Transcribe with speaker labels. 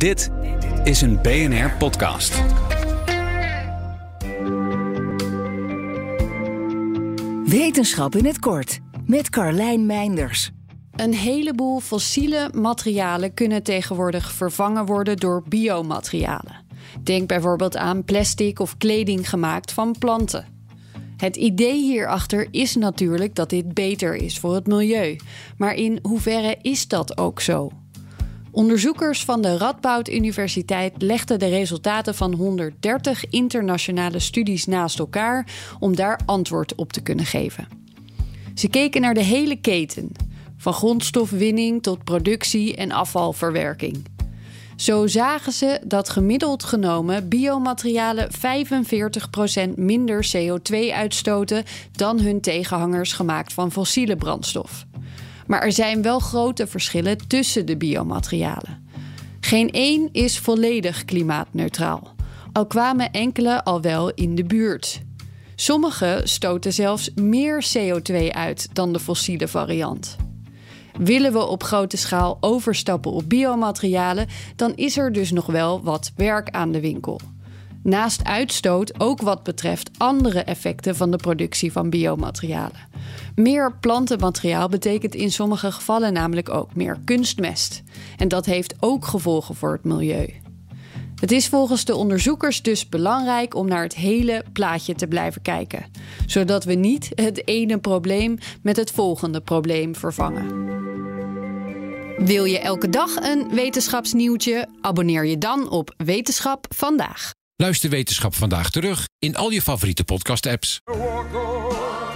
Speaker 1: Dit is een BNR podcast.
Speaker 2: Wetenschap in het kort met Carlijn Meinders.
Speaker 3: Een heleboel fossiele materialen kunnen tegenwoordig vervangen worden door biomaterialen. Denk bijvoorbeeld aan plastic of kleding gemaakt van planten. Het idee hierachter is natuurlijk dat dit beter is voor het milieu. Maar in hoeverre is dat ook zo? Onderzoekers van de Radboud Universiteit legden de resultaten van 130 internationale studies naast elkaar om daar antwoord op te kunnen geven. Ze keken naar de hele keten, van grondstofwinning tot productie en afvalverwerking. Zo zagen ze dat gemiddeld genomen biomaterialen 45% minder CO2 uitstoten dan hun tegenhangers gemaakt van fossiele brandstof. Maar er zijn wel grote verschillen tussen de biomaterialen. Geen één is volledig klimaatneutraal, al kwamen enkele al wel in de buurt. Sommige stoten zelfs meer CO2 uit dan de fossiele variant. Willen we op grote schaal overstappen op biomaterialen, dan is er dus nog wel wat werk aan de winkel. Naast uitstoot ook wat betreft andere effecten van de productie van biomaterialen. Meer plantenmateriaal betekent in sommige gevallen namelijk ook meer kunstmest. En dat heeft ook gevolgen voor het milieu. Het is volgens de onderzoekers dus belangrijk om naar het hele plaatje te blijven kijken, zodat we niet het ene probleem met het volgende probleem vervangen. Wil je elke dag een wetenschapsnieuwtje? Abonneer je dan op Wetenschap vandaag.
Speaker 4: Luister Wetenschap vandaag terug in al je favoriete podcast-apps.